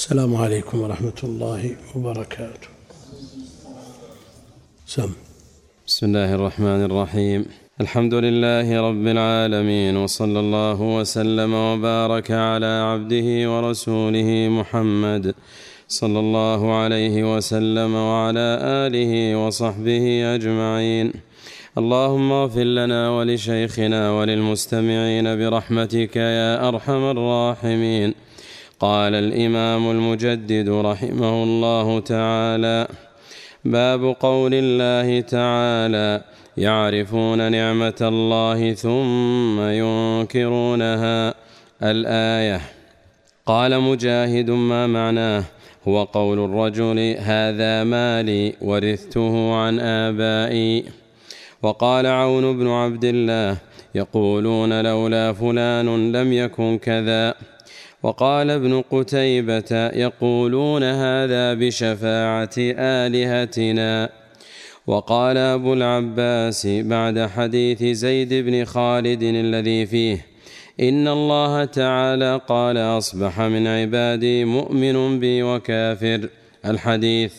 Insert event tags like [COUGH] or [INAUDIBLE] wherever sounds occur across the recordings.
السلام عليكم ورحمة الله وبركاته. سم. بسم الله الرحمن الرحيم. الحمد لله رب العالمين وصلى الله وسلم وبارك على عبده ورسوله محمد صلى الله عليه وسلم وعلى آله وصحبه أجمعين. اللهم اغفر لنا ولشيخنا وللمستمعين برحمتك يا أرحم الراحمين. قال الإمام المجدد رحمه الله تعالى باب قول الله تعالى يعرفون نعمة الله ثم ينكرونها. الآية قال مجاهد ما معناه؟ هو قول الرجل هذا مالي ورثته عن آبائي. وقال عون بن عبد الله يقولون لولا فلان لم يكن كذا. وقال ابن قتيبة يقولون هذا بشفاعة آلهتنا. وقال أبو العباس بعد حديث زيد بن خالد الذي فيه إن الله تعالى قال أصبح من عبادي مؤمن بي وكافر الحديث.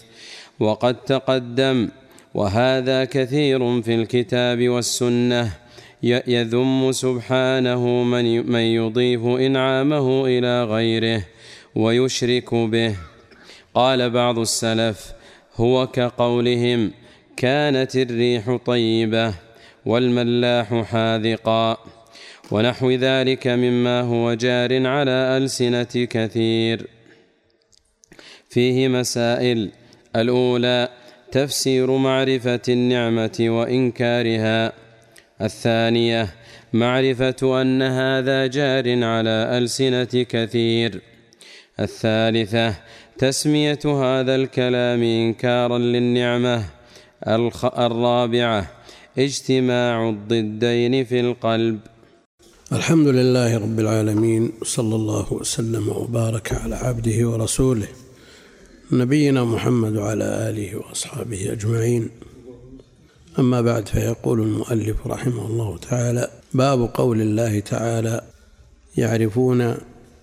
وقد تقدم وهذا كثير في الكتاب والسنة يذم سبحانه من من يضيف إنعامه إلى غيره ويشرك به. قال بعض السلف هو كقولهم كانت الريح طيبة والملاح حاذقا. ونحو ذلك مما هو جار على ألسنة كثير. فيه مسائل. الأولى تفسير معرفة النعمة وإنكارها. الثانية معرفة أن هذا جار على ألسنة كثير. الثالثة تسمية هذا الكلام إنكارا للنعمة. الرابعة اجتماع الضدين في القلب. الحمد لله رب العالمين صلى الله وسلم وبارك على عبده ورسوله نبينا محمد وعلى آله وأصحابه أجمعين. أما بعد فيقول المؤلف رحمه الله تعالى باب قول الله تعالى يعرفون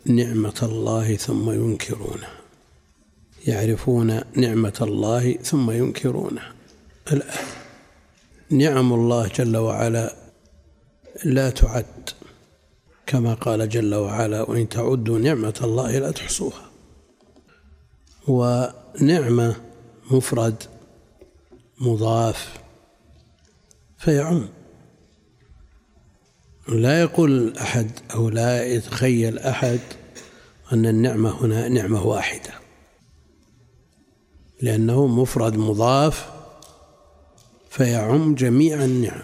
نعمة الله ثم ينكرونها يعرفون نعمة الله ثم ينكرونها الآية نعم الله جل وعلا لا تعد كما قال جل وعلا وإن تعدوا نعمة الله لا تحصوها ونعمة مفرد مضاف فيعم. لا يقول أحد أو لا يتخيل أحد أن النعمة هنا نعمة واحدة لأنه مفرد مضاف فيعم جميع النعم.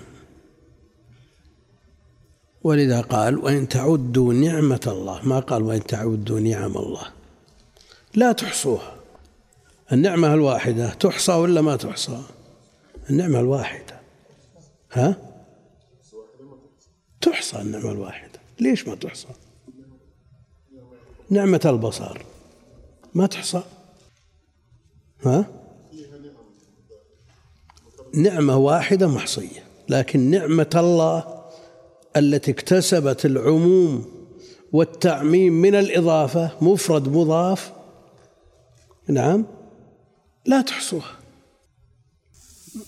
ولذا قال وإن تعدوا نعمة الله. ما قال وإن تعدوا نعم الله. لا تحصوها. النعمة الواحدة تحصى ولا ما تحصى؟ النعمة الواحدة. ها؟ تحصى النعمة الواحدة. ليش ما تحصى؟ نعمة البصر. ما تحصى. ها؟ نعمة واحدة محصية لكن نعمة الله التي اكتسبت العموم والتعميم من الإضافة مفرد مضاف نعم لا تحصوها.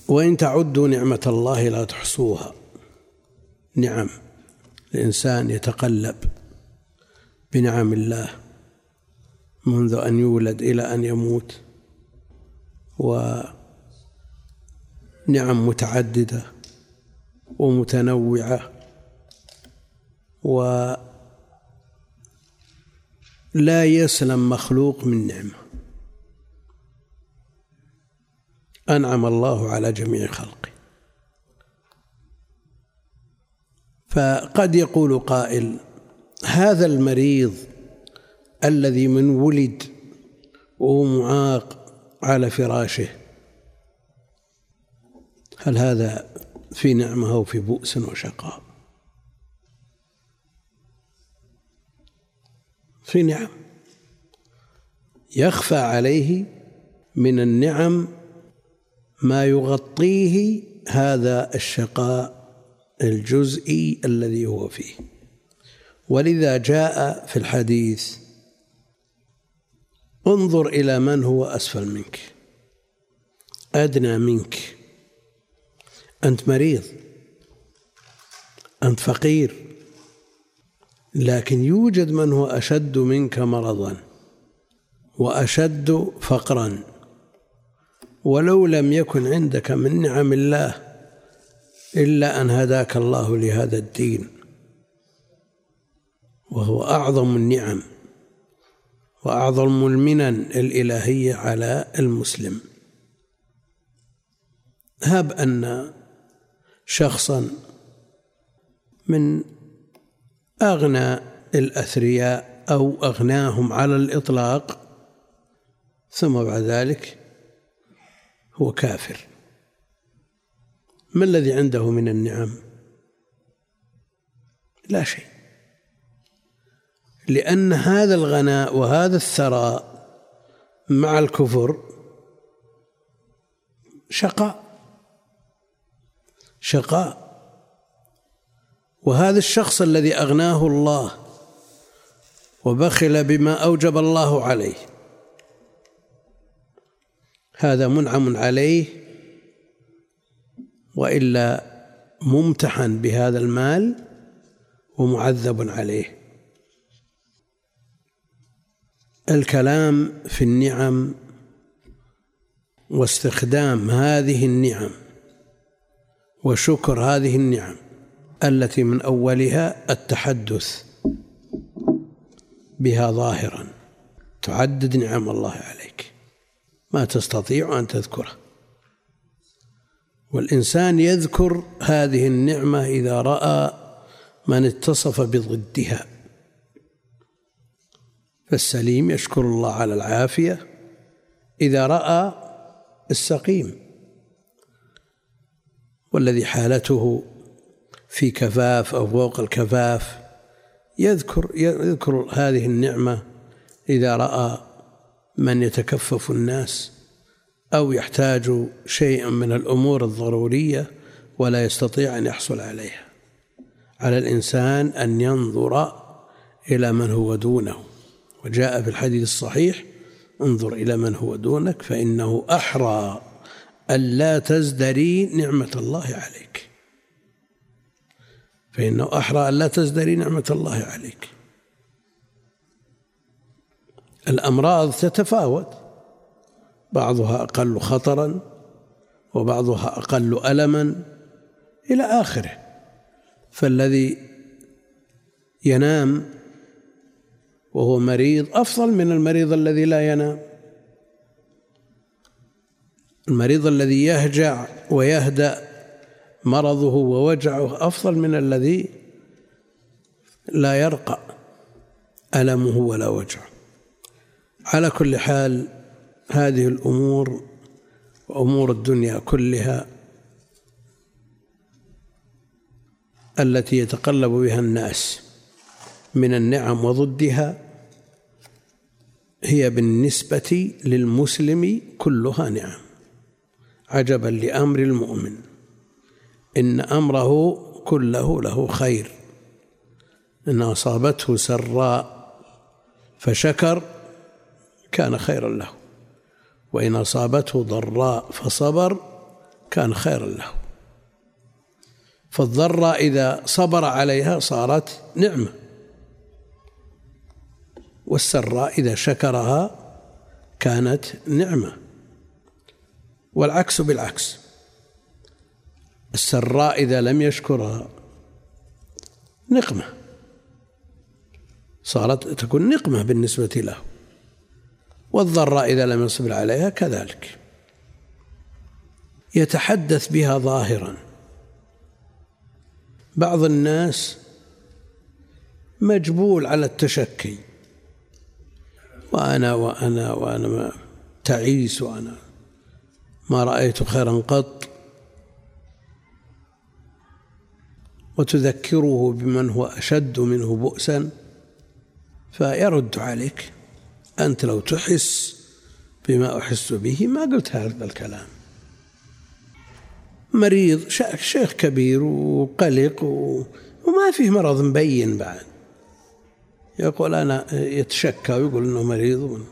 وإن تعدوا نعمة الله لا تحصوها. نعم الإنسان يتقلب بنعم الله منذ أن يولد إلى أن يموت ونعم متعددة ومتنوعة ولا يسلم مخلوق من نعمة. أنعم الله على جميع خلقه. فقد يقول قائل هذا المريض الذي من ولد وهو معاق على فراشه هل هذا في نعمة أو في بؤس وشقاء؟ في نعم. يخفى عليه من النعم ما يغطيه هذا الشقاء الجزئي الذي هو فيه. ولذا جاء في الحديث انظر إلى من هو أسفل منك أدنى منك. أنت مريض أنت فقير لكن يوجد من هو أشد منك مرضا وأشد فقرا. ولو لم يكن عندك من نعم الله إلا أن هداك الله لهذا الدين وهو أعظم النعم وأعظم المنن الإلهية على المسلم. هب أن شخصا من أغنى الأثرياء أو أغناهم على الإطلاق ثم بعد ذلك هو كافر. ما الذي عنده من النعم؟ لا شيء. لأن هذا الغناء وهذا الثراء مع الكفر شقاء. شقاء. وهذا الشخص الذي أغناه الله وبخل بما أوجب الله عليه هذا منعم عليه وإلا ممتحن بهذا المال ومعذب عليه. الكلام في النعم واستخدام هذه النعم وشكر هذه النعم التي من أولها التحدث بها ظاهرا تعدد نعم الله عليك. ما تستطيع أن تذكره. والإنسان يذكر هذه النعمة إذا رأى من اتصف بضدها. فالسليم يشكر الله على العافية إذا رأى السقيم. والذي حالته في كفاف أو فوق الكفاف يذكر يذكر هذه النعمة إذا رأى من يتكفف الناس أو يحتاج شيئا من الأمور الضرورية ولا يستطيع أن يحصل عليها. على الإنسان أن ينظر إلى من هو دونه. وجاء في الحديث الصحيح انظر إلى من هو دونك فإنه أحرى ألا تزدري نعمة الله عليك. فإنه أحرى ألا تزدري نعمة الله عليك. الأمراض تتفاوت. بعضها أقل خطرا وبعضها أقل ألما إلى آخره. فالذي ينام وهو مريض أفضل من المريض الذي لا ينام. المريض الذي يهجع ويهدأ مرضه ووجعه أفضل من الذي لا يرقى. ألمه ولا وجعه. على كل حال هذه الأمور وأمور الدنيا كلها التي يتقلب بها الناس من النعم وضدها هي بالنسبة للمسلم كلها نعم. عجبا لأمر المؤمن. إن أمره كله له خير. إن أصابته سراء فشكر كان خيرا له. وإن أصابته ضراء فصبر كان خيرا له. فالضراء إذا صبر عليها صارت نعمة. والسراء إذا شكرها كانت نعمة. والعكس بالعكس. السراء إذا لم يشكرها نقمة. صارت تكون نقمة بالنسبة له. والضراء إذا لم يصبر عليها كذلك. يتحدث بها ظاهرا. بعض الناس مجبول على التشكي. وأنا وأنا وأنا تعيس وأنا ما رأيت خيرا قط. وتذكره بمن هو أشد منه بؤسا فيرد عليك. أنت لو تحس بما أحس به ما قلت هذا الكلام. مريض شيخ كبير وقلق وما فيه مرض مبين بعد. يقول أنا يتشكى ويقول أنه مريض.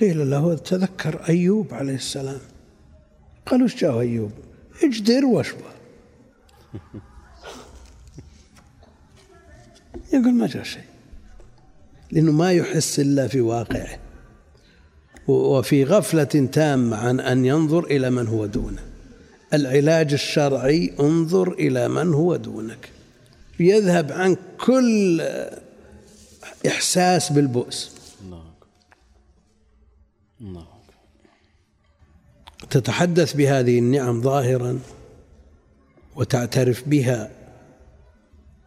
قيل له تذكر أيوب عليه السلام. قالوا إيش جاء أيوب؟ اجدر واشوى [LAUGHS] يقول ما جاء شيء. لأنه ما يحس إلا في واقعه. وفي غفلة تامة عن أن ينظر إلى من هو دونه. العلاج الشرعي انظر إلى من هو دونك. يذهب عنك كل إحساس بالبؤس. تتحدث بهذه النعم ظاهرا وتعترف بها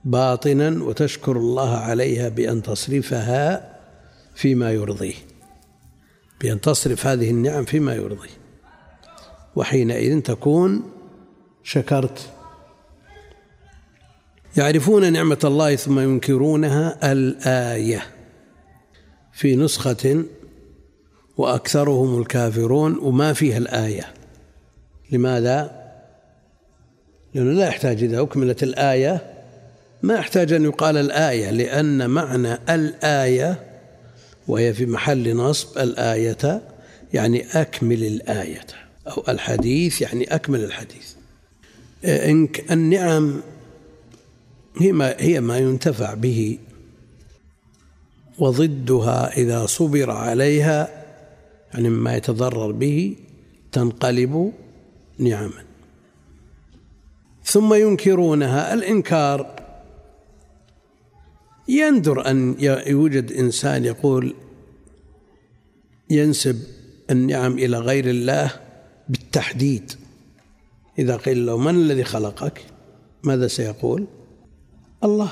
باطنا وتشكر الله عليها بأن تصرفها فيما يرضيه بأن تصرف هذه النعم فيما يرضيه. وحينئذ تكون شكرت. يعرفون نعمة الله ثم ينكرونها الآية. في نسخة وأكثرهم الكافرون وما فيها الآية. لماذا؟ لأنه لا يحتاج إذا أكملت الآية. ما يحتاج أن يقال الآية لأن معنى الآية وهي في محل نصب الآية يعني أكمل الآية أو الحديث يعني أكمل الحديث. النعم هي ما, هي ما ينتفع به وضدها إذا صبر عليها يعني مما يتضرر به تنقلب نعما. ثم ينكرونها. الإنكار يندر أن يوجد إنسان يقول ينسب النعم إلى غير الله بالتحديد. إذا قيل له من الذي خلقك؟ ماذا سيقول؟ الله.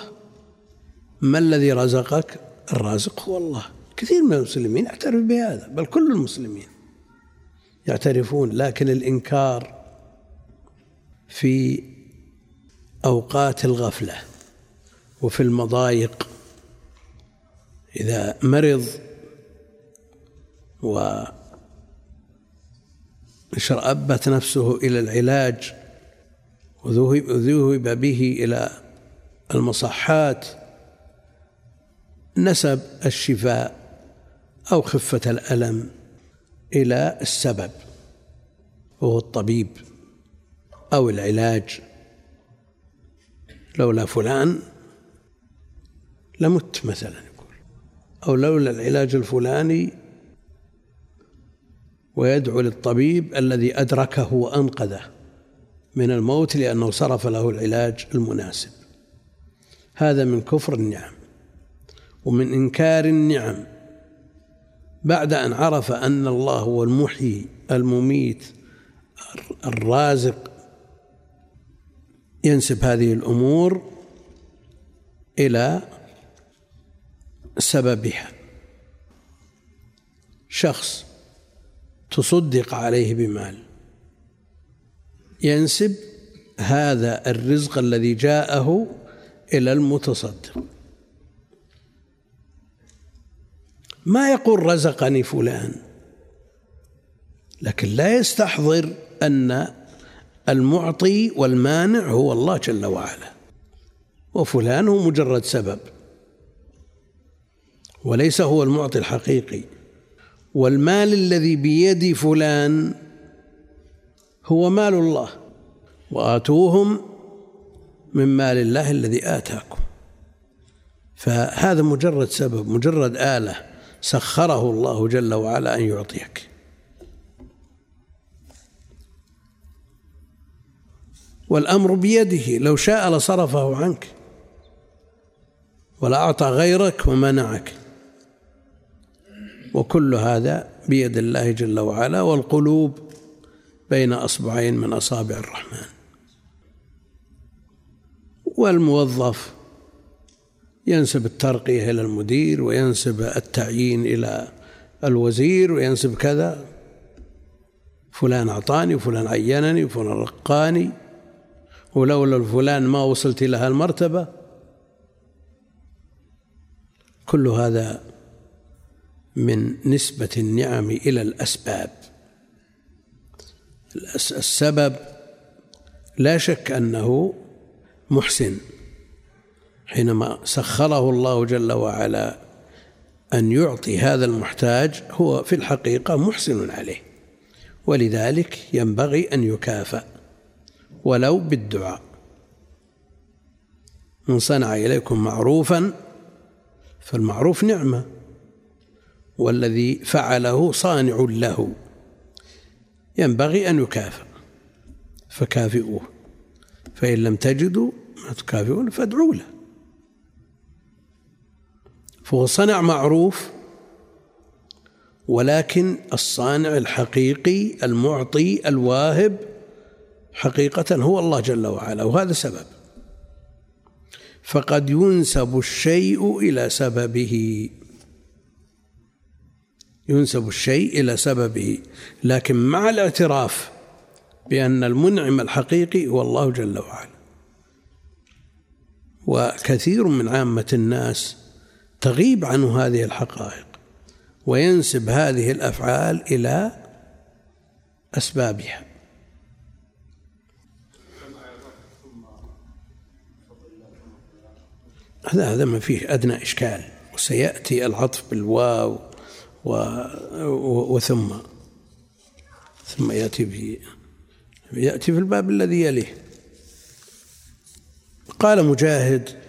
ما الذي رزقك؟ الرازق هو الله. كثير من المسلمين يعترف بهذا بل كل المسلمين يعترفون لكن الإنكار في أوقات الغفلة وفي المضايق. إذا مرض و شرأبت نفسه إلى العلاج وذهب به إلى المصحات نسب الشفاء أو خفة الألم إلى السبب وهو الطبيب أو العلاج. لولا فلان لمت مثلا يقول. أو لولا العلاج الفلاني ويدعو للطبيب الذي أدركه وأنقذه من الموت لأنه صرف له العلاج المناسب. هذا من كفر النعم ومن إنكار النعم. بعد أن عرف أن الله هو المحيي المميت الرازق ينسب هذه الأمور إلى سببها. شخص تصدق عليه بمال. ينسب هذا الرزق الذي جاءه إلى المتصدق. ما يقول رزقني فلان؟ لكن لا يستحضر أن المعطي والمانع هو الله جل وعلا. وفلان هو مجرد سبب. وليس هو المعطي الحقيقي. والمال الذي بيد فلان هو مال الله وآتوهم من مال الله الذي آتاكم. فهذا مجرد سبب مجرد آلة سخره الله جل وعلا أن يعطيك. والأمر بيده لو شاء لصرفه عنك ولأعطى غيرك ومنعك. وكل هذا بيد الله جل وعلا والقلوب بين أصبعين من أصابع الرحمن. والموظف ينسب الترقية إلى المدير وينسب التعيين إلى الوزير وينسب كذا. فلان أعطاني وفلان عينني وفلان رقاني. ولولا الفلان ما وصلت إلى هالمرتبة. كل هذا من نسبة النعم إلى الأسباب. السبب لا شك أنه محسن. حينما سخره الله جل وعلا أن يعطي هذا المحتاج هو في الحقيقة محسن عليه. ولذلك ينبغي أن يكافأ ولو بالدعاء. من صنع إليكم معروفا فالمعروف نعمة. والذي فعله صانع له. ينبغي أن يكافئ فكافئوه. فإن لم تجدوا ما تكافئون فادعوا له. فهو صنع معروف ولكن الصانع الحقيقي المعطي الواهب حقيقة هو الله جل وعلا وهذا سبب. فقد ينسب الشيء إلى سببه. ينسب الشيء إلى سببه. لكن مع الاعتراف بأن المنعم الحقيقي هو الله جل وعلا. وكثير من عامة الناس تغيب عنه هذه الحقائق وينسب هذه الأفعال إلى أسبابها. هذا هذا ما فيه أدنى إشكال. وسيأتي العطف بالواو. وثم ثم يأتي في يأتي في الباب الذي يليه. قال مجاهد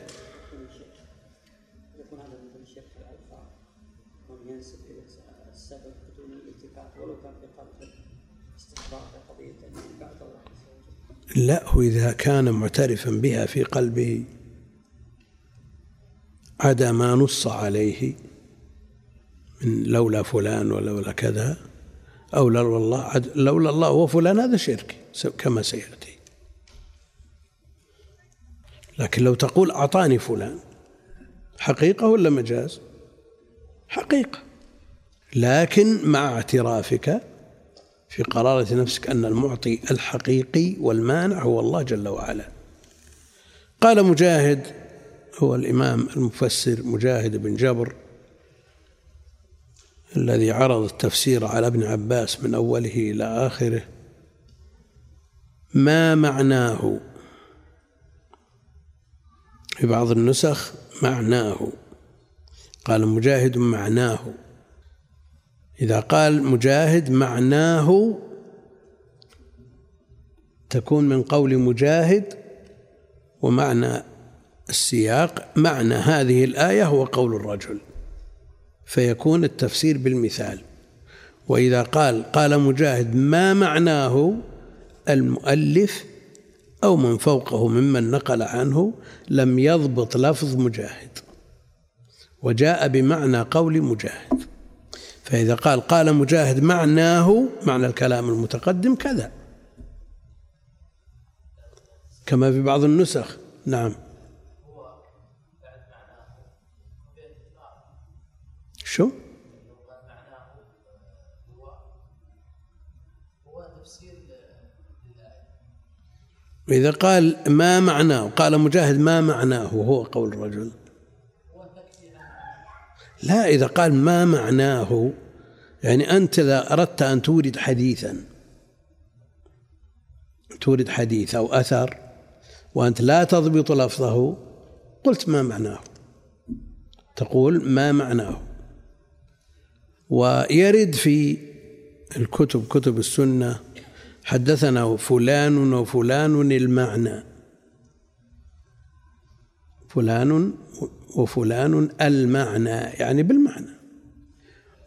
لا هو إذا كان معترفا بها في قلبه عدا ما نص عليه. من لولا فلان ولولا كذا أو لولا الله لولا الله وفلان هذا شرك كما سيأتي. لكن لو تقول أعطاني فلان حقيقة ولا مجاز؟ حقيقة. لكن مع اعترافك في قرارة نفسك أن المعطي الحقيقي والمانع هو الله جل وعلا. قال مجاهد هو الإمام المفسر مجاهد بن جبر الذي عرض التفسير على ابن عباس من أوله إلى آخره ما معناه؟ في بعض النسخ معناه قال مجاهد معناه إذا قال مجاهد معناه تكون من قول مجاهد ومعنى السياق معنى هذه الآية هو قول الرجل. فيكون التفسير بالمثال. وإذا قال قال مجاهد ما معناه المؤلف أو من فوقه ممن نقل عنه لم يضبط لفظ مجاهد وجاء بمعنى قول مجاهد. فإذا قال قال مجاهد معناه معنى الكلام المتقدم كذا. كما في بعض النسخ. نعم. شو؟ إذا قال ما معناه قال مجاهد ما معناه وهو قول الرجل. لا إذا قال ما معناه يعني أنت إذا أردت أن تورد حديثا تورد حديث أو أثر وأنت لا تضبط لفظه قلت ما معناه. تقول ما معناه. ويرد في الكتب كتب السنة حدثنا فلان وفلان المعنى. فلان وفلان المعنى يعني بالمعنى.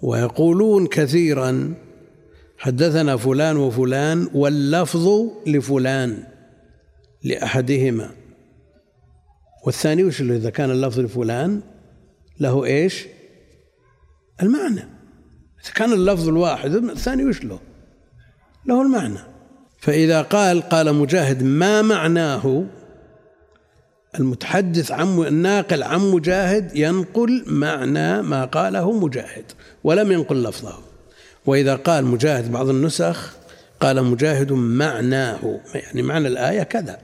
ويقولون كثيرا حدثنا فلان وفلان واللفظ لفلان لأحدهما. والثاني وش إذا كان اللفظ لفلان له إيش؟ المعنى. إذا كان اللفظ الواحد الثاني وش له؟ له المعنى. فإذا قال قال مجاهد ما معناه؟ المتحدث عن الناقل عن مجاهد ينقل معنى ما قاله مجاهد ولم ينقل لفظه. وإذا قال مجاهد بعض النسخ قال مجاهد معناه يعني معنى الآية كذا.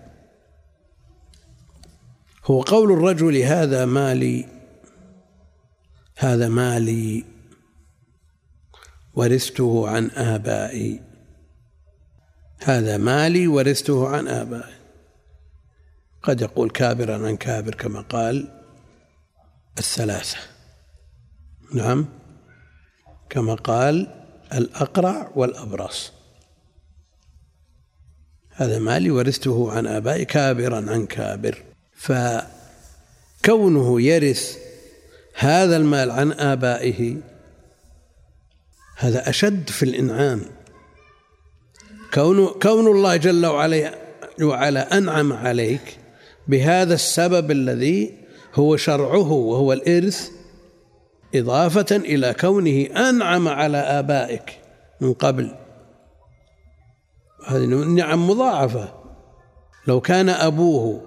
هو قول الرجل هذا مالي هذا مالي ورثته عن آبائي. هذا مالي ورثته عن آبائي. قد يقول كابرا عن كابر كما قال الثلاثة. نعم. كما قال الأقرع والأبرص. هذا مالي ورثته عن آبائي كابرا عن كابر. فكونه يرث هذا المال عن آبائه هذا أشد في الإنعام. كون كون الله جل وعلا وعلا أنعم عليك بهذا السبب الذي هو شرعه وهو الإرث إضافة إلى كونه أنعم على آبائك من قبل. هذه نعم مضاعفة. لو كان أبوه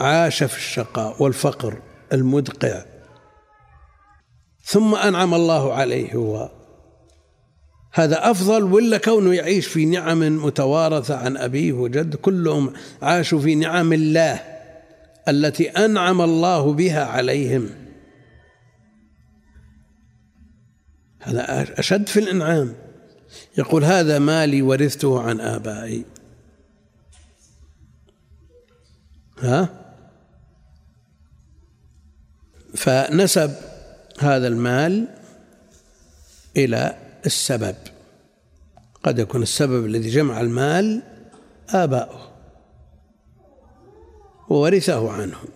عاش في الشقاء والفقر المدقع ثم أنعم الله عليه هو. هذا أفضل ولا كونه يعيش في نعم متوارثة عن أبيه وجد؟ كلهم عاشوا في نعم الله التي أنعم الله بها عليهم. هذا أشد في الإنعام. يقول هذا مالي ورثته عن آبائي. ها؟ فنسب هذا المال إلى السبب. قد يكون السبب الذي جمع المال آباؤه وورثه عنهم.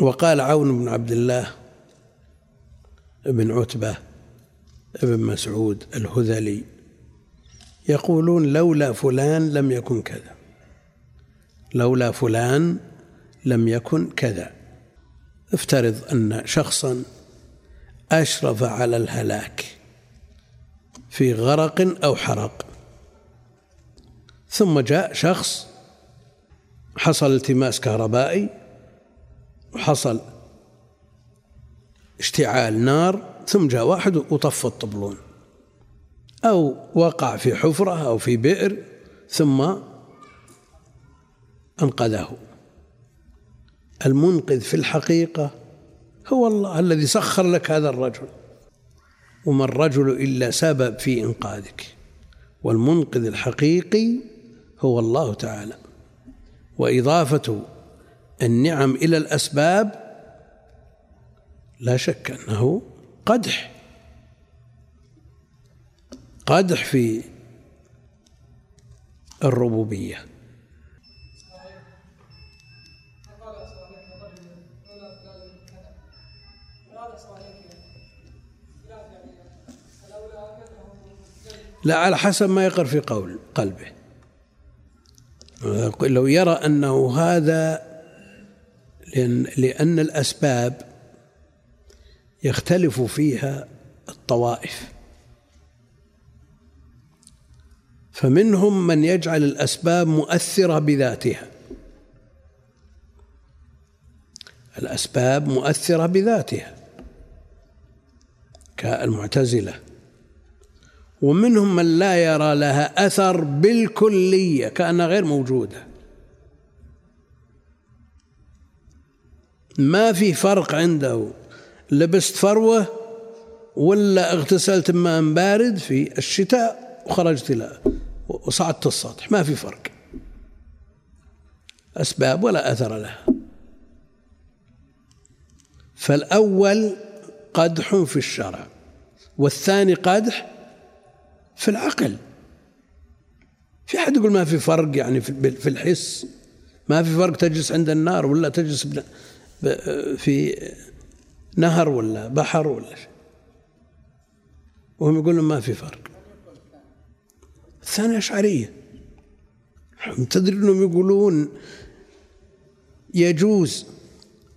وقال عون بن عبد الله بن عتبة بن مسعود الهذلي يقولون لولا فلان لم يكن كذا. لولا فلان لم يكن كذا. افترض أن شخصا أشرف على الهلاك في غرق أو حرق. ثم جاء شخص حصل التماس كهربائي وحصل اشتعال نار ثم جاء واحد وطفى الطبلون. أو وقع في حفرة أو في بئر ثم أنقذه. المنقذ في الحقيقة هو الله الذي سخر لك هذا الرجل. وما الرجل إلا سبب في إنقاذك. والمنقذ الحقيقي هو الله تعالى. وإضافة النعم إلى الأسباب لا شك أنه قدح. قدح في الربوبية. لا على حسب ما يقر في قول قلبه. لو يرى أنه هذا لأن, لأن الأسباب يختلف فيها الطوائف. فمنهم من يجعل الأسباب مؤثرة بذاتها. الأسباب مؤثرة بذاتها كالمعتزلة. ومنهم من لا يرى لها أثر بالكلية كأنها غير موجودة. ما في فرق عنده لبست فروة ولا اغتسلت بماء بارد في الشتاء وخرجت إلى وصعدت السطح. ما في فرق. أسباب ولا أثر لها. فالأول قدح في الشرع والثاني قدح في العقل. في أحد يقول ما في فرق يعني في الحس؟ ما في فرق تجلس عند النار ولا تجلس في نهر ولا بحر ولا شيء. وهم يقولون ما في فرق. الثانية أشعرية تدري أنهم يقولون يجوز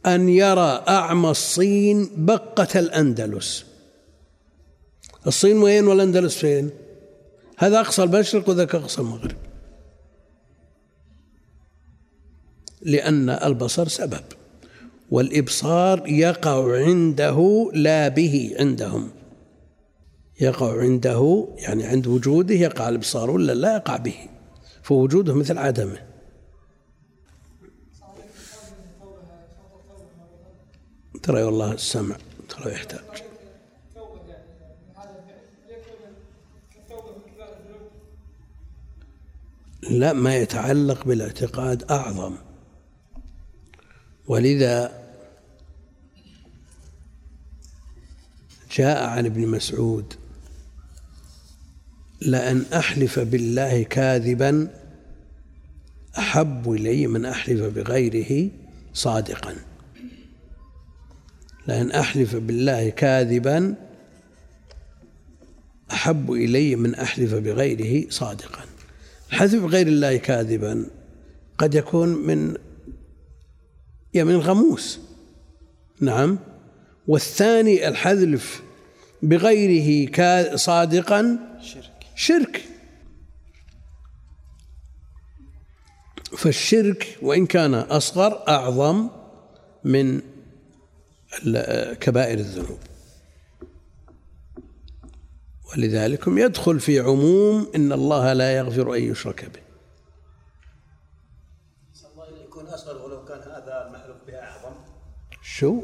أن يرى أعمى الصين بقة الأندلس. الصين وين والأندلس فين؟ هذا أقصى المشرق وذاك أقصى المغرب. لأن البصر سبب والإبصار يقع عنده لا به عندهم. يقع عنده يعني عند وجوده يقع الإبصار ولا لا يقع به؟ فوجوده مثل عدمه. ترى والله السمع ترى يحتاج. لا ما يتعلق بالاعتقاد أعظم. ولذا جاء عن ابن مسعود لأن أحلف بالله كاذبا أحب إلي من أحلف بغيره صادقا. لأن أحلف بالله كاذبا أحب إلي من أحلف بغيره صادقا. الحلف بغير الله كاذبا. قد يكون من يا من الغموس. نعم. والثاني الحذف بغيره صادقا. شرك. شرك. فالشرك وإن كان أصغر أعظم من كبائر الذنوب. ولذلك يدخل في عموم إن الله لا يغفر أن يشرك به. يكون أصغر ولو كان هذا المحلوف به أعظم؟ شو؟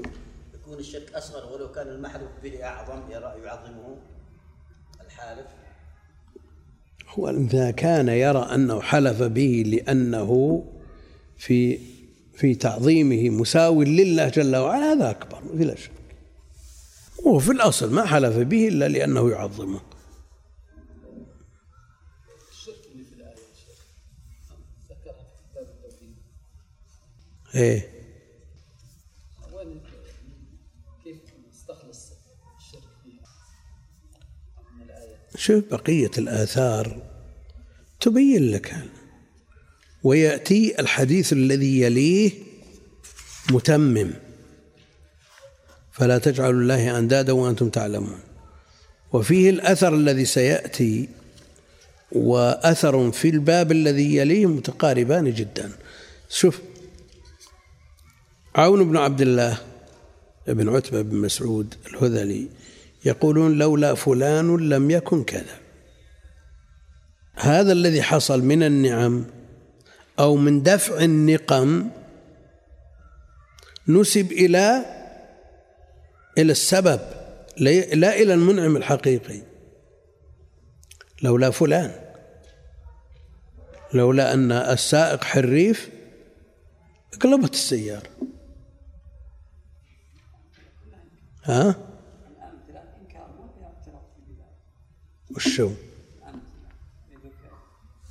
يكون الشرك أصغر ولو كان المحلوف به أعظم يعظمه الحالف؟ هو إذا كان يرى أنه حلف به لأنه في في تعظيمه مساو لله جل وعلا هذا أكبر بلا شك. وهو في الأصل ما حلف به إلا لأنه يعظمه. إيه. كيف نستخلص الشرك فيها شوف بقية الآثار تبين لك ويأتي الحديث الذي يليه متمم. فلا تجعلوا الله أندادا وأنتم تعلمون. وفيه الأثر الذي سيأتي وأثر في الباب الذي يليه متقاربان جدا. شوف عون بن عبد الله بن عتبة بن مسعود الهذلي يقولون لولا فلان لم يكن كذا. هذا الذي حصل من النعم أو من دفع النقم نسب إلى إلى السبب لا إلى المنعم الحقيقي لولا فلان لولا أن السائق حريف قلبت السيارة ها؟ وشو؟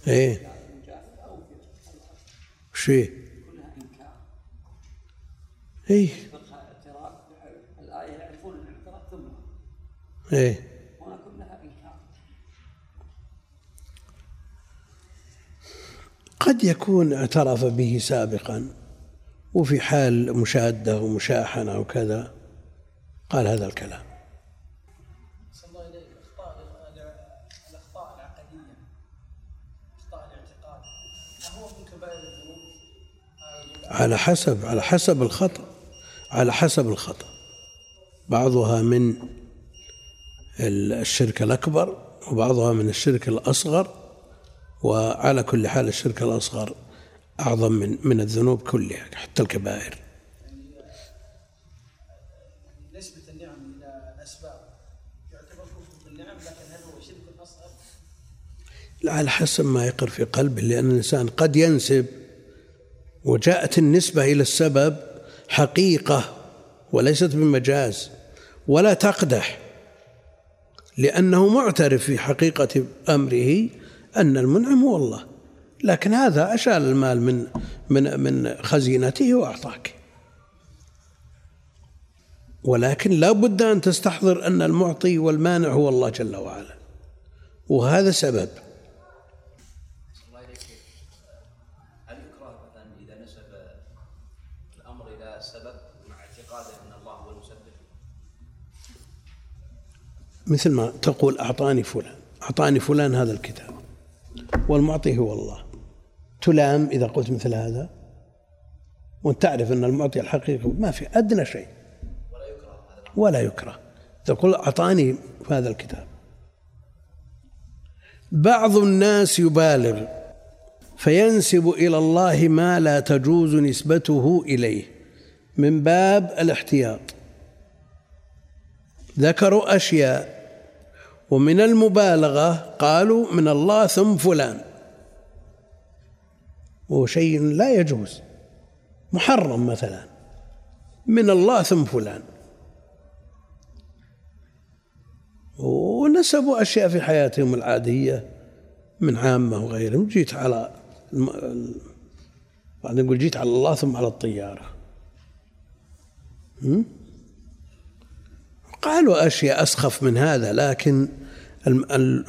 إيه فيه؟ إيه إيه. قد يكون اعترف به سابقا وفي حال مشادة ومشاحنة وكذا قال هذا الكلام. الأخطاء العقدية أخطاء الاعتقاد من كبائر الذنوب على حسب على حسب الخطأ على حسب الخطأ. بعضها من الشرك الأكبر وبعضها من الشرك الأصغر وعلى كل حال الشرك الأصغر أعظم من من الذنوب كلها حتى الكبائر. نسبة النعم إلى الأسباب. يعتبر كفر بالنعم لكن هل هو شرك أصغر؟ على حسب ما يقر في قلبه لأن الإنسان قد ينسب وجاءت النسبة إلى السبب حقيقة وليست بمجاز ولا تقدح. لأنه معترف في حقيقة أمره أن المنعم هو الله. لكن هذا أشال المال من من من خزينته وأعطاك. ولكن لا بد أن تستحضر أن المعطي والمانع هو الله جل وعلا. وهذا سبب. مثل ما تقول أعطاني فلان أعطاني فلان هذا الكتاب. والمعطي هو الله. تلام إذا قلت مثل هذا. وأنت تعرف أن المعطي الحقيقي ما في أدنى شيء. ولا يكره. تقول أعطاني هذا الكتاب. بعض الناس يبالغ فينسب إلى الله ما لا تجوز نسبته إليه من باب الاحتياط. ذكروا أشياء ومن المبالغة قالوا من الله ثم فلان. وهو شيء لا يجوز. محرم مثلا. من الله ثم فلان. ونسبوا أشياء في حياتهم العادية من عامة وغيرهم. جيت على الم... بعدين نقول جيت على الله ثم على الطيارة. قالوا أشياء أسخف من هذا لكن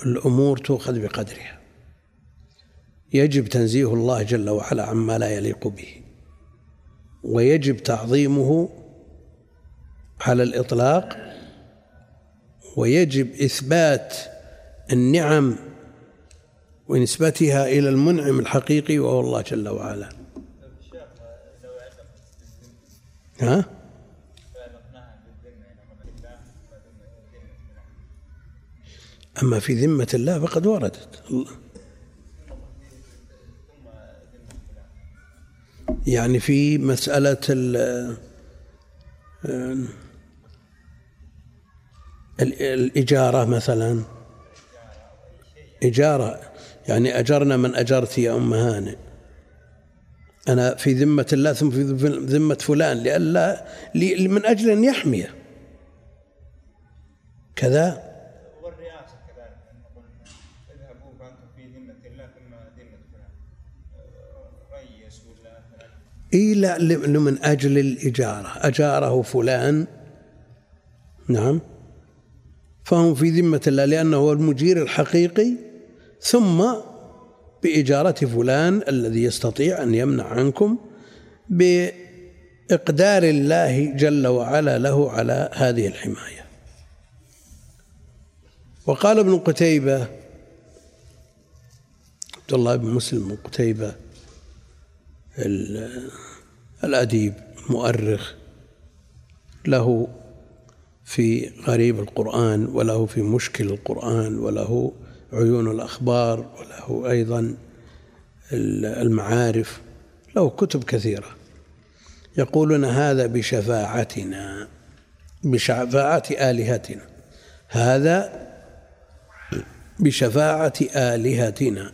الأمور تؤخذ بقدرها. يجب تنزيه الله جل وعلا عما لا يليق به. ويجب تعظيمه على الإطلاق. ويجب إثبات النعم ونسبتها إلى المنعم الحقيقي وهو الله جل وعلا. ها؟ أما في ذمة الله فقد وردت. يعني في مسألة الإجارة مثلا. إجارة. يعني أجرنا من أجرت يا أم هانئ. أنا في ذمة الله ثم في ذمة فلان لئلا من أجل أن يحميه. كذا والرئاسة كذلك أن نقول اذهبوا فأنتم في ذمة الله ثم ذمة فلان ريس ولا إي لا من أجل الإجارة. أجاره فلان. نعم. فهم في ذمة الله لأنه هو المجير الحقيقي. ثم بإجارة فلان الذي يستطيع أن يمنع عنكم بإقدار الله جل وعلا له على هذه الحماية. وقال ابن قتيبة عبد الله بن مسلم بن قتيبة الأديب المؤرخ له في غريب القرآن وله في مشكل القرآن وله عيون الأخبار وله أيضا المعارف له كتب كثيرة. يقولون هذا بشفاعتنا بشفاعة آلهتنا. هذا بشفاعة آلهتنا.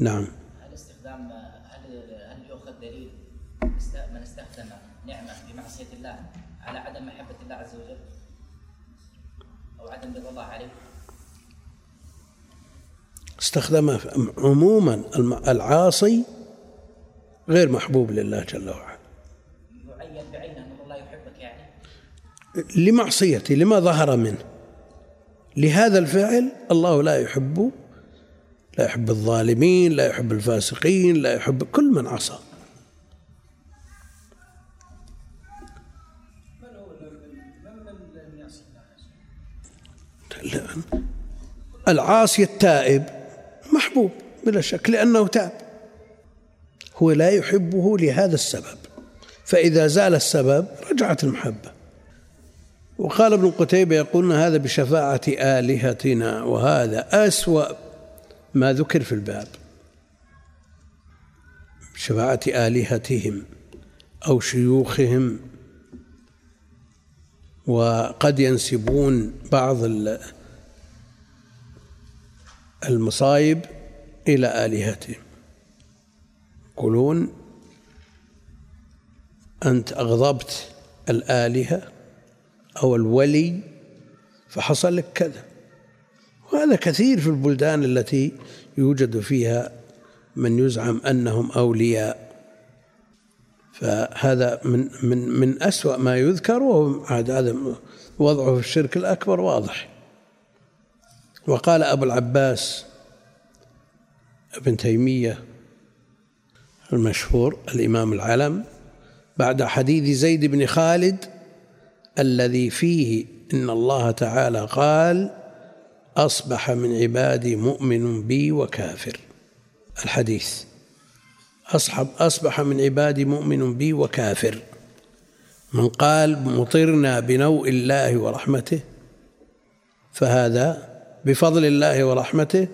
نعم هل استخدام هل هل يؤخذ دليل من استخدم نعمه بمعصيه الله على عدم محبه الله عز وجل؟ أو عدم رضا الله عليه؟ استخدم عموما العاصي غير محبوب لله جل وعلا. يعين بعينه الله يحبك يعني؟ لمعصيته لما ظهر منه. لهذا الفعل الله لا يحب لا يحب الظالمين لا يحب الفاسقين لا يحب كل من عصى. العاصي التائب. محبوب بلا شك لأنه تاب هو لا يحبه لهذا السبب. فإذا زال السبب رجعت المحبة. وقال ابن قتيبة يقولون هذا بشفاعة آلهتنا وهذا أسوأ ما ذكر في الباب. شفاعة آلهتهم أو شيوخهم. وقد ينسبون بعض المصايب إلى آلهتهم. يقولون أنت أغضبت الآلهة أو الولي فحصل لك كذا. وهذا كثير في البلدان التي يوجد فيها من يزعم أنهم أولياء. فهذا من من من أسوأ ما يذكر وهو هذا وضعه في الشرك الأكبر واضح. وقال أبو العباس ابن تيمية المشهور الإمام العلم بعد حديث زيد بن خالد الذي فيه إن الله تعالى قال أصبح من عبادي مؤمن بي وكافر. الحديث أصحب أصبح من عبادي مؤمن بي وكافر. من قال مطرنا بنوء الله ورحمته فهذا بفضل الله ورحمته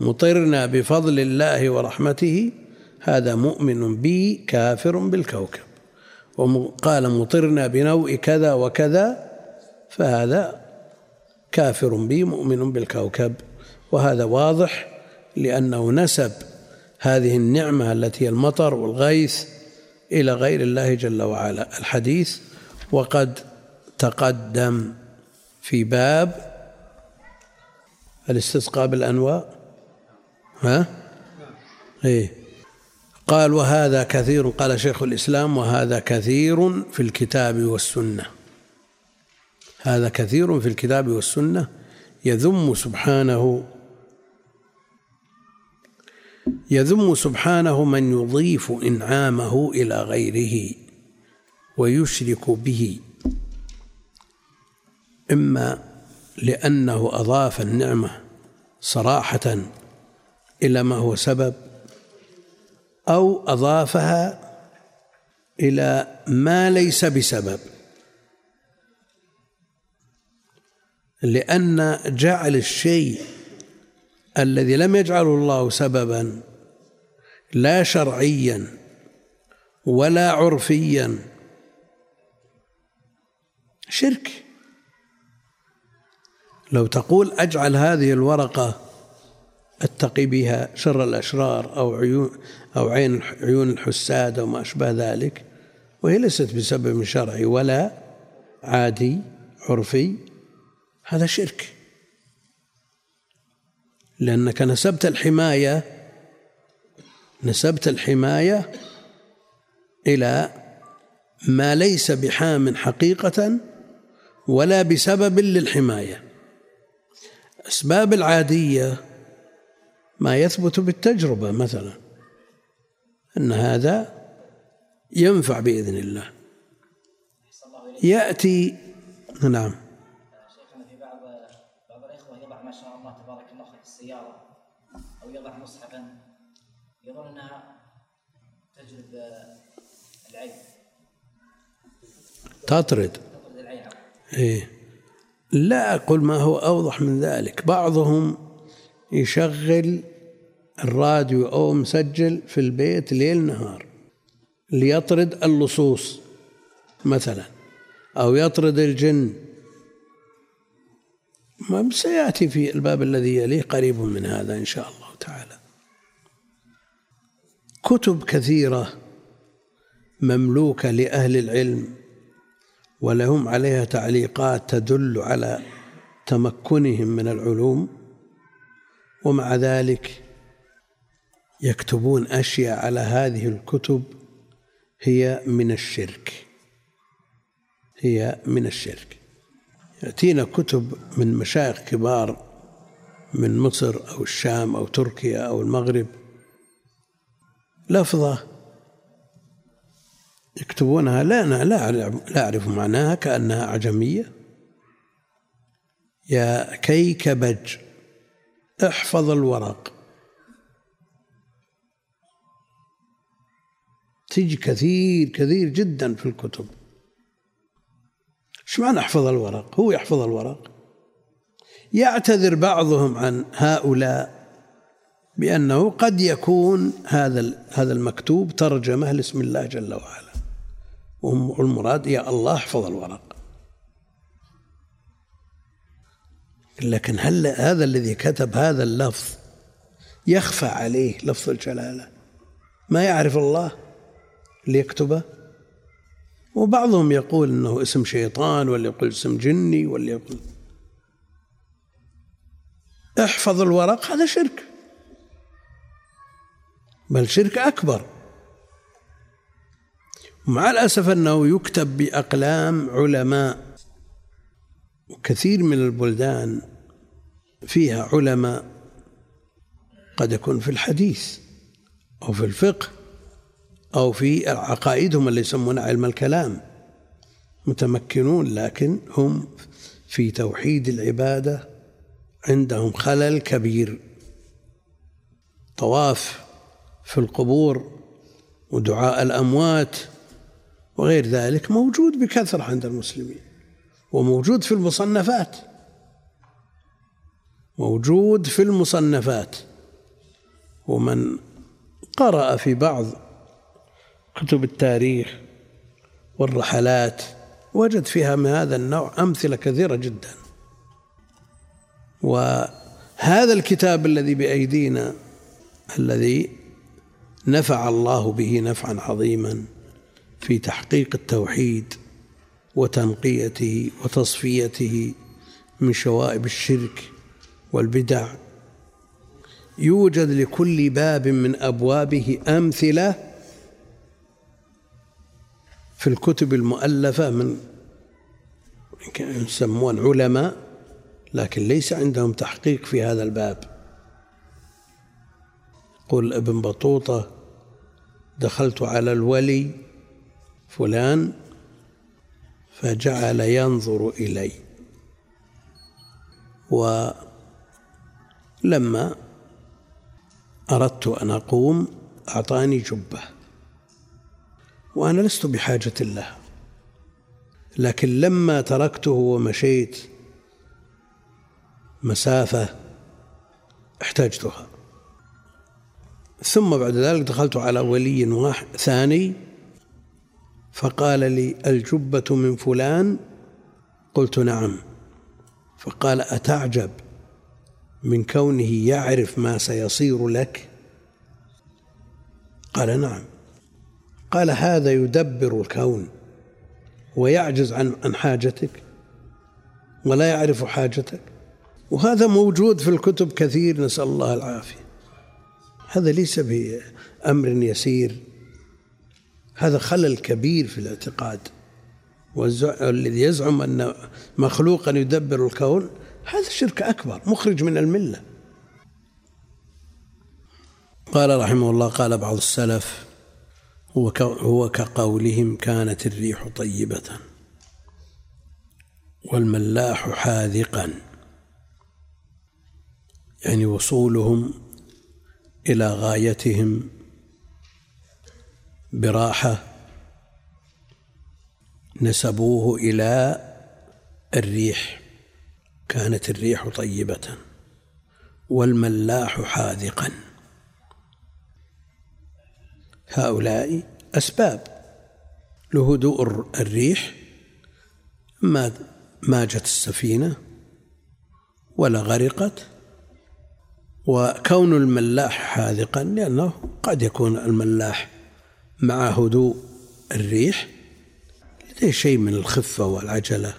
مطرنا بفضل الله ورحمته هذا مؤمن بي كافر بالكوكب. وقال مطرنا بنوء كذا وكذا فهذا كافر بي مؤمن بالكوكب. وهذا واضح لأنه نسب هذه النعمة التي هي المطر والغيث إلى غير الله جل وعلا. الحديث وقد تقدم في باب الاستسقاء بالأنواء ها؟ إيه. قال وهذا كثير قال شيخ الإسلام وهذا كثير في الكتاب والسنة. هذا كثير في الكتاب والسنة يذم سبحانه يذم سبحانه من يضيف إنعامه إلى غيره ويشرك به. إما لأنه أضاف النعمة صراحة إلى ما هو سبب أو أضافها إلى ما ليس بسبب. لأن جعل الشيء الذي لم يجعله الله سببا لا شرعيا ولا عرفيا شرك. لو تقول أجعل هذه الورقة أتقي بها شر الأشرار أو عيون أو عين عيون الحساد أو ما أشبه ذلك وهي ليست بسبب شرعي ولا عادي عرفي هذا شرك. لأنك نسبت الحماية نسبت الحماية إلى ما ليس بحام حقيقة ولا بسبب للحماية. أسباب العادية ما يثبت بالتجربة مثلا أن هذا ينفع بإذن الله. يأتي نعم. شيخنا في بعض بعض الإخوة يضع ما شاء الله تبارك الله في السيارة أو يضع مصحفا يظن تجلب العين. تطرد. تطرد العين. إيه. لا أقول ما هو أوضح من ذلك. بعضهم يشغل الراديو أو مسجل في البيت ليل نهار ليطرد اللصوص مثلا أو يطرد الجن. ما سيأتي في الباب الذي يليه قريب من هذا إن شاء الله تعالى. كتب كثيرة مملوكة لأهل العلم ولهم عليها تعليقات تدل على تمكنهم من العلوم ومع ذلك يكتبون أشياء على هذه الكتب هي من الشرك. هي من الشرك. يأتينا كتب من مشايخ كبار من مصر أو الشام أو تركيا أو المغرب. لفظة يكتبونها لا أنا لا لا أعرف معناها كأنها أعجمية. يا كيكبج احفظ الورق. تجي كثير كثير جدا في الكتب. إيش معنى احفظ الورق؟ هو يحفظ الورق. يعتذر بعضهم عن هؤلاء بأنه قد يكون هذا هذا المكتوب ترجمة لاسم الله جل وعلا. والمراد يا الله احفظ الورق. لكن هل هذا الذي كتب هذا اللفظ يخفى عليه لفظ الجلالة؟ ما يعرف الله ليكتبه وبعضهم يقول إنه اسم شيطان واللي يقول اسم جني واللي يقول احفظ الورق هذا شرك. بل شرك أكبر. مع الأسف أنه يكتب بأقلام علماء وكثير من البلدان فيها علماء قد يكون في الحديث أو في الفقه أو في عقائدهم اللي يسمونها علم الكلام متمكنون لكن هم في توحيد العبادة عندهم خلل كبير. طواف في القبور ودعاء الأموات وغير ذلك موجود بكثرة عند المسلمين وموجود في المصنفات. موجود في المصنفات. ومن قرأ في بعض كتب التاريخ والرحلات وجد فيها من هذا النوع أمثلة كثيرة جدا. وهذا الكتاب الذي بأيدينا الذي نفع الله به نفعا عظيما في تحقيق التوحيد وتنقيته وتصفيته من شوائب الشرك والبدع. يوجد لكل باب من أبوابه أمثلة في الكتب المؤلفة من يسمون علماء لكن ليس عندهم تحقيق في هذا الباب. قل ابن بطوطة دخلت على الولي فلان فجعل ينظر إلي. ولما أردت أن أقوم أعطاني جبة. وأنا لست بحاجة له لكن لما تركته ومشيت مسافة احتجتها. ثم بعد ذلك دخلت على ولي واحد ثاني فقال لي الجبة من فلان؟ قلت نعم. فقال أتعجب؟ من كونه يعرف ما سيصير لك؟ قال نعم. قال هذا يدبر الكون ويعجز عن عن حاجتك ولا يعرف حاجتك. وهذا موجود في الكتب كثير نسأل الله العافية. هذا ليس بأمر يسير. هذا خلل كبير في الاعتقاد. والذي يزعم أن مخلوقا يدبر الكون هذا شرك أكبر مخرج من الملة. قال رحمه الله قال بعض السلف هو هو كقولهم كانت الريح طيبة والملاح حاذقا. يعني وصولهم إلى غايتهم براحة نسبوه إلى الريح. كانت الريح طيبة والملاح حاذقا. هؤلاء أسباب لهدوء الريح. ما ماجت السفينة ولا غرقت وكون الملاح حاذقا لأنه قد يكون الملاح مع هدوء الريح لديه شيء من الخفة والعجلة.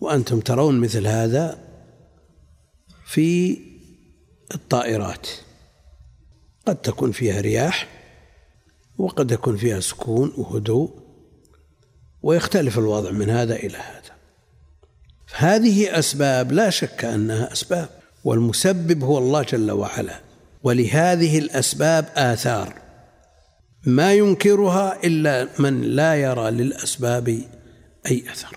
وأنتم ترون مثل هذا في الطائرات. قد تكون فيها رياح وقد يكون فيها سكون وهدوء ويختلف الوضع من هذا إلى هذا. هذه أسباب لا شك أنها أسباب والمسبب هو الله جل وعلا. ولهذه الأسباب آثار. ما ينكرها إلا من لا يرى للأسباب أي أثر.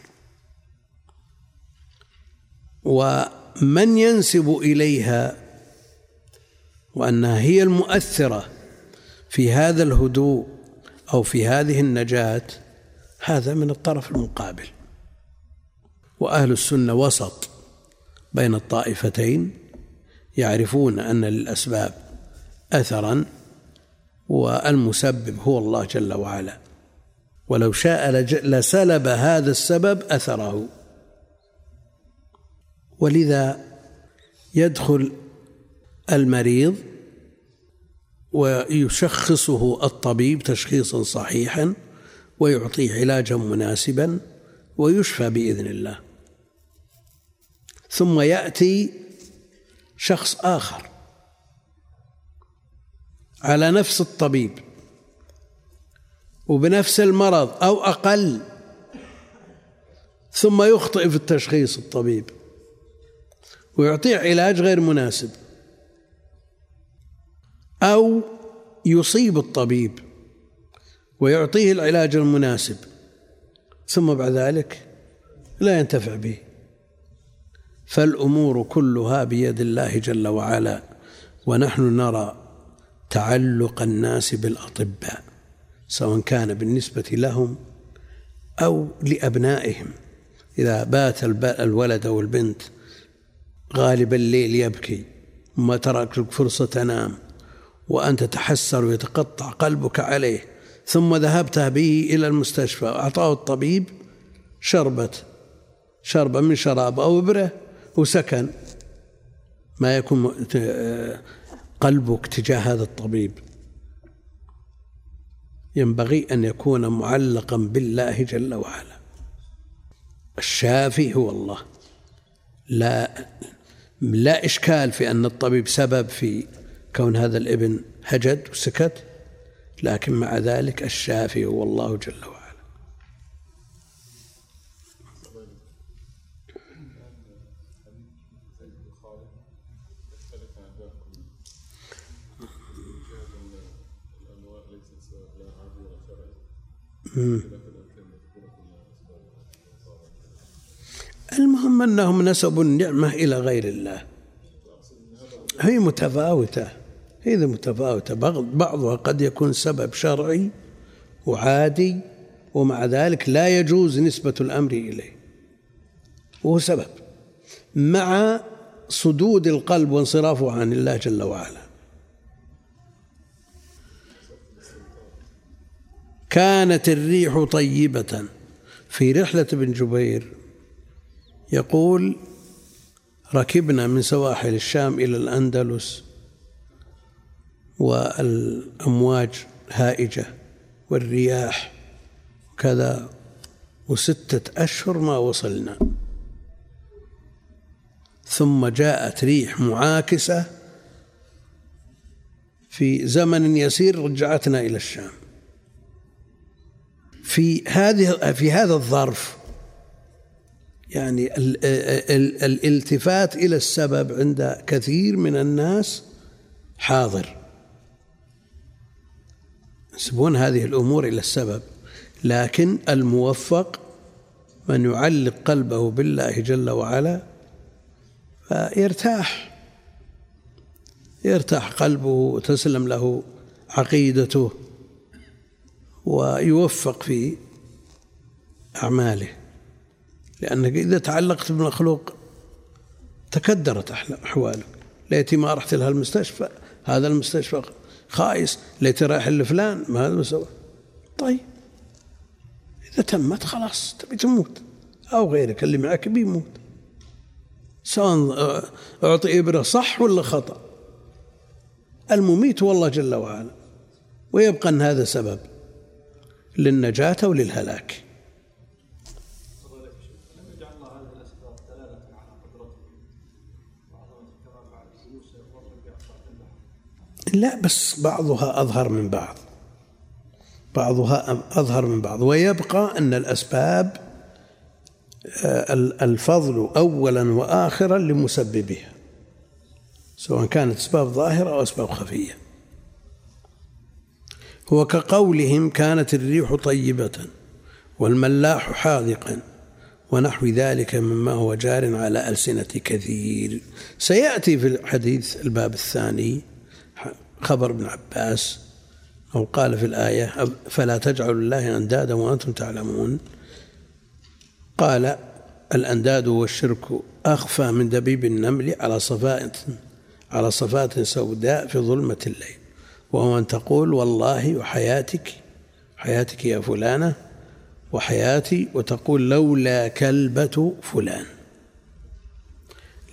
ومن ينسب إليها وأنها هي المؤثرة في هذا الهدوء أو في هذه النجاة هذا من الطرف المقابل. وأهل السنة وسط بين الطائفتين يعرفون أن للأسباب أثرا والمسبب هو الله جل وعلا. ولو شاء لسلب هذا السبب أثره. ولذا يدخل المريض ويشخصه الطبيب تشخيصا صحيحا ويعطيه علاجا مناسبا ويشفى بإذن الله. ثم يأتي شخص آخر. على نفس الطبيب وبنفس المرض أو أقل ثم يخطئ في التشخيص الطبيب ويعطيه علاج غير مناسب أو يصيب الطبيب ويعطيه العلاج المناسب ثم بعد ذلك لا ينتفع به. فالأمور كلها بيد الله جل وعلا ونحن نرى تعلق الناس بالأطباء سواء كان بالنسبة لهم أو لأبنائهم. إذا بات الولد أو البنت غالب الليل يبكي وما ترك لك فرصة تنام وأنت تحسر ويتقطع قلبك عليه ثم ذهبت به إلى المستشفى وأعطاه الطبيب شربة شربة من شراب أو إبرة وسكن. ما يكون قلبك تجاه هذا الطبيب. ينبغي أن يكون معلقا بالله جل وعلا. الشافي هو الله. لا لا إشكال في أن الطبيب سبب في كون هذا الابن هجد وسكت لكن مع ذلك الشافي هو الله جل وعلا. المهم أنهم نسبوا النعمة إلى غير الله. هي متفاوتة هي متفاوتة. بعضها قد يكون سبب شرعي وعادي ومع ذلك لا يجوز نسبة الأمر إليه. وهو سبب. مع صدود القلب وانصرافه عن الله جل وعلا. كانت الريح طيبة. في رحلة ابن جبير يقول ركبنا من سواحل الشام إلى الأندلس والأمواج هائجة والرياح كذا وستة أشهر ما وصلنا. ثم جاءت ريح معاكسة في زمن يسير رجعتنا إلى الشام. في هذه في هذا الظرف. يعني الالتفات إلى السبب عند كثير من الناس حاضر. ينسبون هذه الأمور إلى السبب. لكن الموفق من يعلق قلبه بالله جل وعلا فيرتاح. يرتاح قلبه وتسلم له عقيدته. ويوفق في أعماله. لأنك إذا تعلقت بمخلوق تكدرت أحوالك. ليتي ما رحت لها المستشفى هذا المستشفى خايس. ليتي رايح لفلان ما هذا مسوى طيب. إذا تمت خلاص تبي تموت. أو غيرك اللي معك بيموت. سواء أعطي إبرة صح ولا خطأ. المميت هو الله جل وعلا. ويبقى أن هذا سبب. للنجاة وللهلاك. لا بس بعضها أظهر من بعض. بعضها أظهر من بعض. ويبقى أن الأسباب آه، الفضل أولا وآخرا لمسببها سواء كانت أسباب ظاهرة أو أسباب خفية. هو كقولهم كانت الريح طيبة والملاح حاذقا ونحو ذلك مما هو جار على ألسنة كثير. سيأتي في الحديث الباب الثاني خبر ابن عباس أو قال في الآية فلا تجعلوا الله أندادا وأنتم تعلمون؟ قال الأنداد والشرك أخفى من دبيب النمل على صفات على صفات سوداء في ظلمة الليل. وهو أن تقول والله وحياتك حياتك يا فلانة وحياتي وتقول لولا كلبة فلان.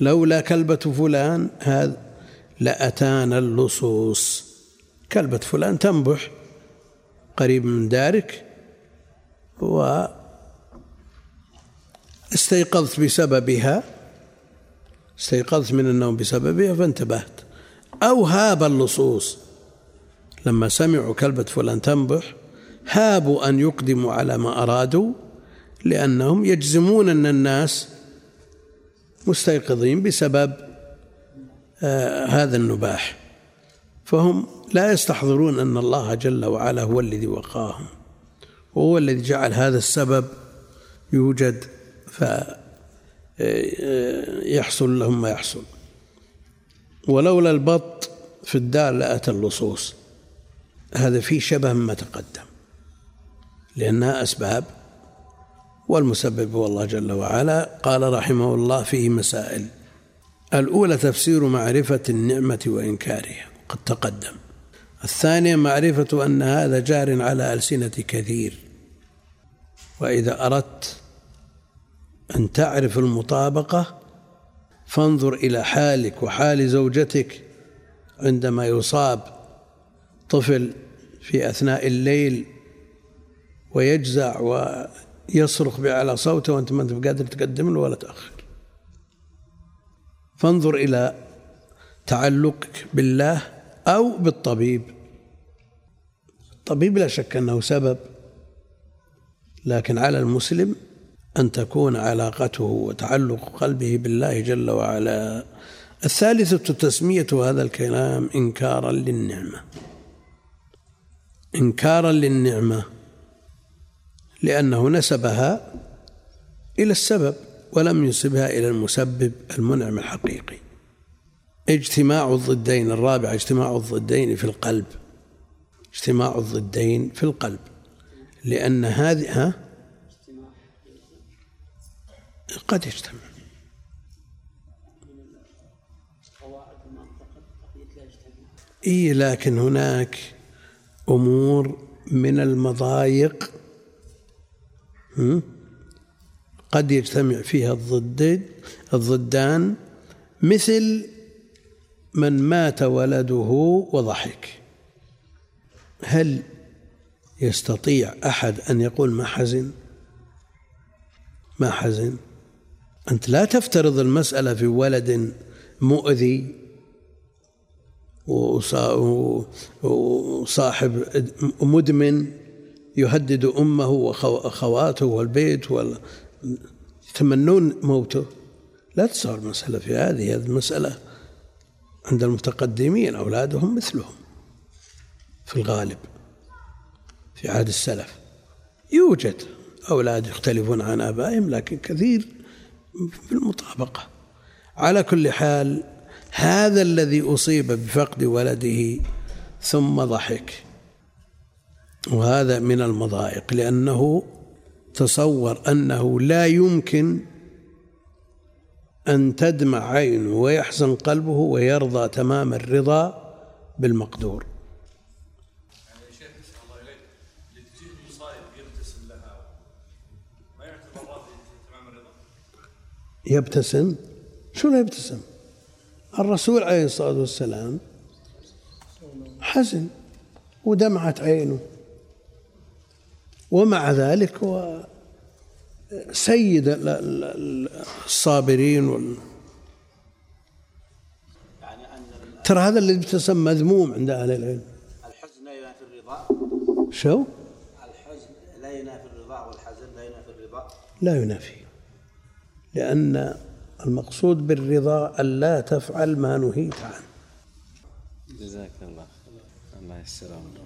لولا كلبة فلان هذا لأتانا اللصوص. كلبة فلان تنبح قريب من دارك و استيقظت بسببها استيقظت من النوم بسببها فانتبهت. أو هاب اللصوص. لما سمعوا كلبة فلان تنبح هابوا أن يقدموا على ما أرادوا لأنهم يجزمون أن الناس مستيقظين بسبب آه هذا النباح. فهم لا يستحضرون أن الله جل وعلا هو الذي وقاهم وهو الذي جعل هذا السبب يوجد فيحصل لهم ما يحصل. ولولا البط في الدار لأتى اللصوص. هذا فيه شبه مما تقدم لأنها أسباب والمسبب هو الله جل وعلا. قال رحمه الله فيه مسائل. الأولى تفسير معرفة النعمة وإنكارها قد تقدم. الثانية معرفة أن هذا جار على ألسنة كثير. وإذا أردت أن تعرف المطابقة فانظر إلى حالك وحال زوجتك عندما يصاب طفل في أثناء الليل ويجزع ويصرخ بأعلى صوته وأنت ما أنت قادر تقدم له ولا تأخر. فانظر إلى تعلقك بالله أو بالطبيب. الطبيب لا شك أنه سبب لكن على المسلم أن تكون علاقته وتعلق قلبه بالله جل وعلا. الثالثة تسمية هذا الكلام إنكارا للنعمة. إنكارا للنعمة لأنه نسبها إلى السبب ولم ينسبها إلى المسبب المنعم الحقيقي. اجتماع الضدين الرابع اجتماع الضدين في القلب. اجتماع الضدين في القلب. لأن هذه ها؟ قد يجتمع. إيه لكن هناك أمور من المضايق قد يجتمع فيها الضدين الضدان مثل من مات ولده وضحك. هل يستطيع أحد أن يقول ما حزن؟ ما حزن؟ أنت لا تفترض المسألة في ولد مؤذي وصاحب مدمن يهدد أمه وأخواته والبيت يتمنون موته. لا تصار المسألة في هذه هذه المسألة عند المتقدمين أولادهم مثلهم في الغالب في عهد السلف. يوجد أولاد يختلفون عن آبائهم لكن كثير في المطابقة. على كل حال هذا الذي أصيب بفقد ولده ثم ضحك. وهذا من المضايق لأنه تصور أنه لا يمكن أن تدمع عينه ويحزن قلبه ويرضى تمام الرضا بالمقدور. يبتسم؟ شو لا يبتسم؟ الرسول عليه الصلاة والسلام حزن ودمعت عينه. ومع ذلك هو سيد الصابرين وال ترى هذا اللي ابتسم مذموم عند أهل العلم. الحزن لا ينافي الرضا. شو؟ الحزن لا ينافي الرضا والحزن لا ينافي الرضا. لا ينافي لأن المقصود بالرضا ألا تفعل ما نهيت عنه. جزاك الله يسلمك الله يسلمك